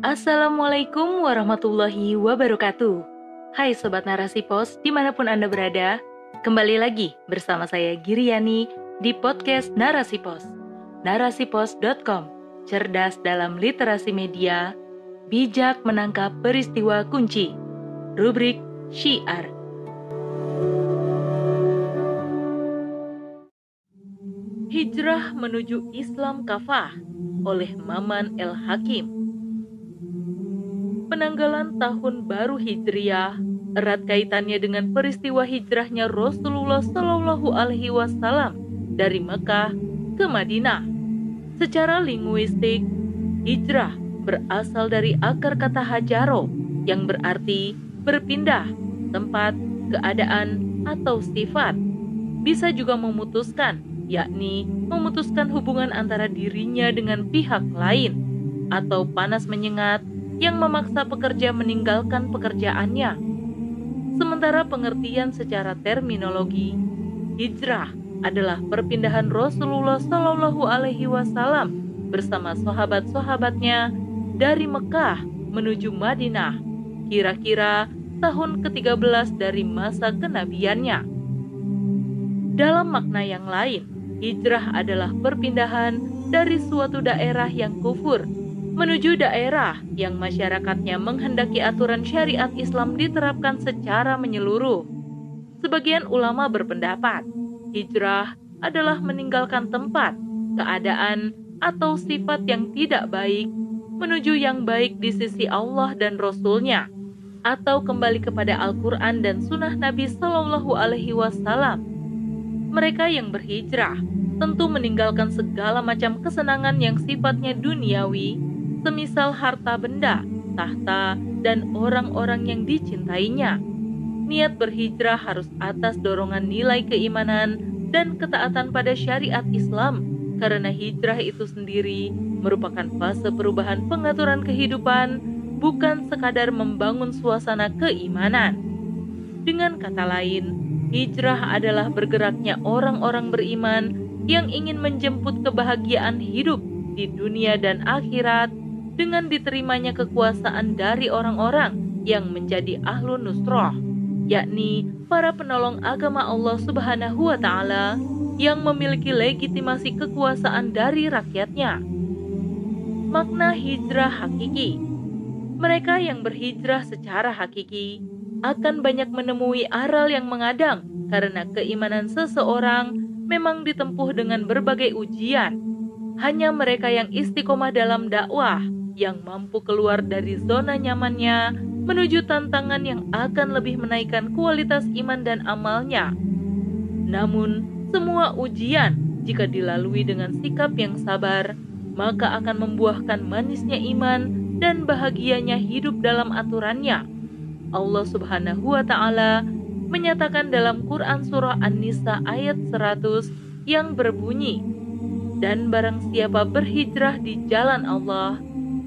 Assalamualaikum warahmatullahi wabarakatuh. Hai Sobat Narasi Pos, di mana pun Anda berada, kembali lagi bersama saya Giriani di podcast Narasi Pos. Narasipos.com, cerdas dalam literasi media, bijak menangkap peristiwa kunci. Rubrik Syiar. Hijrah menuju Islam Kafah oleh Maman El Hakim penanggalan tahun baru Hijriah erat kaitannya dengan peristiwa hijrahnya Rasulullah Shallallahu Alaihi Wasallam dari Mekah ke Madinah. Secara linguistik, hijrah berasal dari akar kata hajaro yang berarti berpindah, tempat, keadaan, atau sifat. Bisa juga memutuskan, yakni memutuskan hubungan antara dirinya dengan pihak lain, atau panas menyengat yang memaksa pekerja meninggalkan pekerjaannya. Sementara pengertian secara terminologi, hijrah adalah perpindahan Rasulullah Shallallahu Alaihi Wasallam bersama sahabat-sahabatnya dari Mekah menuju Madinah, kira-kira tahun ke-13 dari masa kenabiannya. Dalam makna yang lain, hijrah adalah perpindahan dari suatu daerah yang kufur menuju daerah yang masyarakatnya menghendaki aturan syariat Islam diterapkan secara menyeluruh. Sebagian ulama berpendapat, hijrah adalah meninggalkan tempat, keadaan, atau sifat yang tidak baik menuju yang baik di sisi Allah dan Rasul-Nya, atau kembali kepada Al-Quran dan Sunnah Nabi Shallallahu Alaihi Wasallam. Mereka yang berhijrah tentu meninggalkan segala macam kesenangan yang sifatnya duniawi semisal harta benda, tahta, dan orang-orang yang dicintainya. Niat berhijrah harus atas dorongan nilai keimanan dan ketaatan pada syariat Islam, karena hijrah itu sendiri merupakan fase perubahan pengaturan kehidupan, bukan sekadar membangun suasana keimanan. Dengan kata lain, hijrah adalah bergeraknya orang-orang beriman yang ingin menjemput kebahagiaan hidup di dunia dan akhirat dengan diterimanya kekuasaan dari orang-orang yang menjadi ahlu nusroh, yakni para penolong agama Allah Subhanahu wa Ta'ala yang memiliki legitimasi kekuasaan dari rakyatnya. Makna hijrah hakiki mereka yang berhijrah secara hakiki akan banyak menemui aral yang mengadang karena keimanan seseorang memang ditempuh dengan berbagai ujian. Hanya mereka yang istiqomah dalam dakwah yang mampu keluar dari zona nyamannya menuju tantangan yang akan lebih menaikkan kualitas iman dan amalnya. Namun, semua ujian jika dilalui dengan sikap yang sabar, maka akan membuahkan manisnya iman dan bahagianya hidup dalam aturannya. Allah Subhanahu wa taala menyatakan dalam Quran surah An-Nisa ayat 100 yang berbunyi, "Dan barang siapa berhijrah di jalan Allah,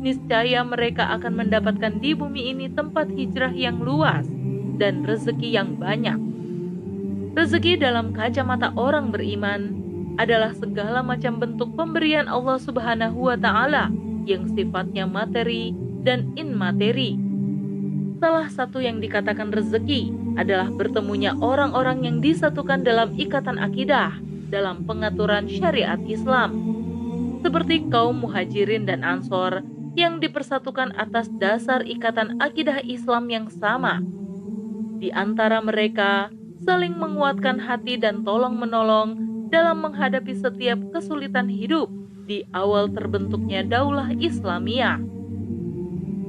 niscaya mereka akan mendapatkan di bumi ini tempat hijrah yang luas dan rezeki yang banyak. Rezeki dalam kacamata orang beriman adalah segala macam bentuk pemberian Allah Subhanahu wa taala yang sifatnya materi dan inmateri. Salah satu yang dikatakan rezeki adalah bertemunya orang-orang yang disatukan dalam ikatan akidah dalam pengaturan syariat Islam. Seperti kaum muhajirin dan ansor yang dipersatukan atas dasar ikatan akidah Islam yang sama. Di antara mereka, saling menguatkan hati dan tolong-menolong dalam menghadapi setiap kesulitan hidup di awal terbentuknya daulah Islamiyah.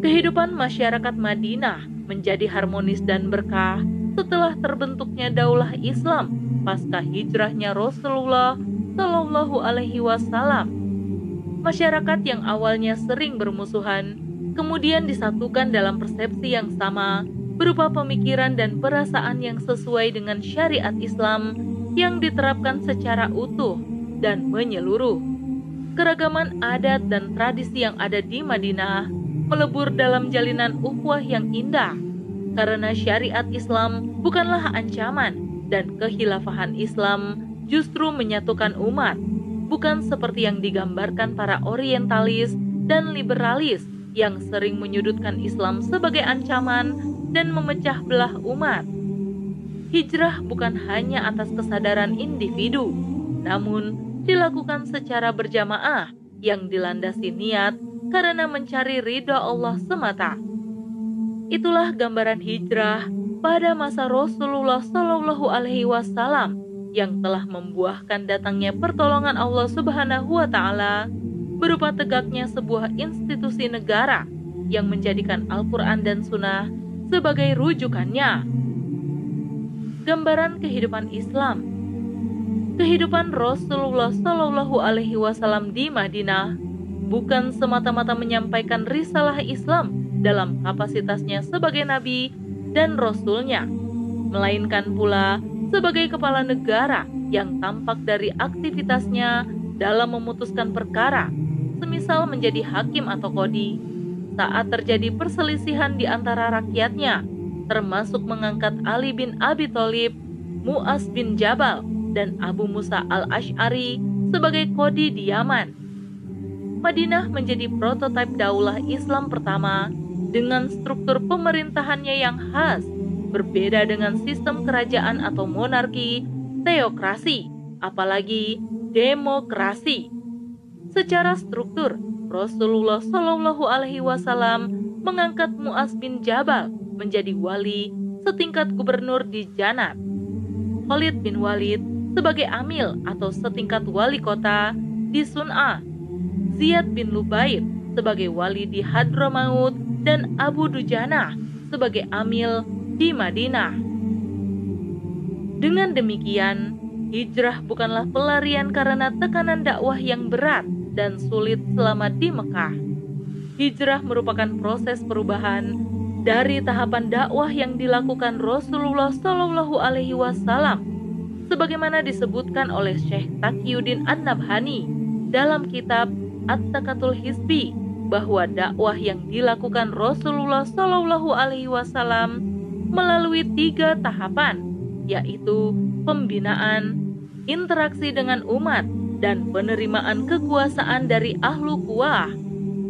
Kehidupan masyarakat Madinah menjadi harmonis dan berkah setelah terbentuknya daulah Islam pasca hijrahnya Rasulullah Shallallahu Alaihi Wasallam masyarakat yang awalnya sering bermusuhan kemudian disatukan dalam persepsi yang sama berupa pemikiran dan perasaan yang sesuai dengan syariat Islam yang diterapkan secara utuh dan menyeluruh. Keragaman adat dan tradisi yang ada di Madinah melebur dalam jalinan ukhuwah yang indah karena syariat Islam bukanlah ancaman dan kehilafahan Islam justru menyatukan umat bukan seperti yang digambarkan para orientalis dan liberalis yang sering menyudutkan Islam sebagai ancaman dan memecah belah umat. Hijrah bukan hanya atas kesadaran individu, namun dilakukan secara berjamaah yang dilandasi niat karena mencari ridha Allah semata. Itulah gambaran hijrah pada masa Rasulullah Shallallahu Alaihi Wasallam yang telah membuahkan datangnya pertolongan Allah Subhanahu Wa Taala berupa tegaknya sebuah institusi negara yang menjadikan Al-Quran dan Sunnah sebagai rujukannya. Gambaran kehidupan Islam Kehidupan Rasulullah Shallallahu Alaihi Wasallam di Madinah bukan semata-mata menyampaikan risalah Islam dalam kapasitasnya sebagai nabi dan rasulnya, melainkan pula sebagai kepala negara yang tampak dari aktivitasnya dalam memutuskan perkara, semisal menjadi hakim atau kodi, saat terjadi perselisihan di antara rakyatnya, termasuk mengangkat Ali bin Abi Thalib, Muaz bin Jabal, dan Abu Musa al-Ash'ari sebagai kodi di Yaman. Madinah menjadi prototipe daulah Islam pertama dengan struktur pemerintahannya yang khas, berbeda dengan sistem kerajaan atau monarki, teokrasi, apalagi demokrasi. Secara struktur, Rasulullah Shallallahu Alaihi Wasallam mengangkat Muaz bin Jabal menjadi wali setingkat gubernur di Janat. Khalid bin Walid sebagai amil atau setingkat wali kota di Sun'a. Ziyad bin Lubaid sebagai wali di Hadramaut dan Abu Dujana sebagai amil di Madinah. Dengan demikian, hijrah bukanlah pelarian karena tekanan dakwah yang berat dan sulit selama di Mekah. Hijrah merupakan proses perubahan dari tahapan dakwah yang dilakukan Rasulullah Shallallahu Alaihi Wasallam, sebagaimana disebutkan oleh Syekh Taqiyuddin An-Nabhani dalam kitab At-Takatul Hisbi bahwa dakwah yang dilakukan Rasulullah Shallallahu Alaihi Wasallam melalui tiga tahapan, yaitu pembinaan, interaksi dengan umat, dan penerimaan kekuasaan dari ahlu kuah.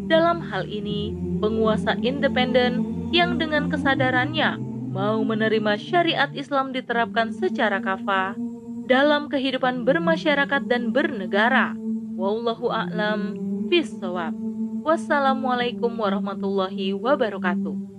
Dalam hal ini, penguasa independen yang dengan kesadarannya mau menerima syariat Islam diterapkan secara kafah dalam kehidupan bermasyarakat dan bernegara. Wallahu a'lam bishawab. Wassalamualaikum warahmatullahi wabarakatuh.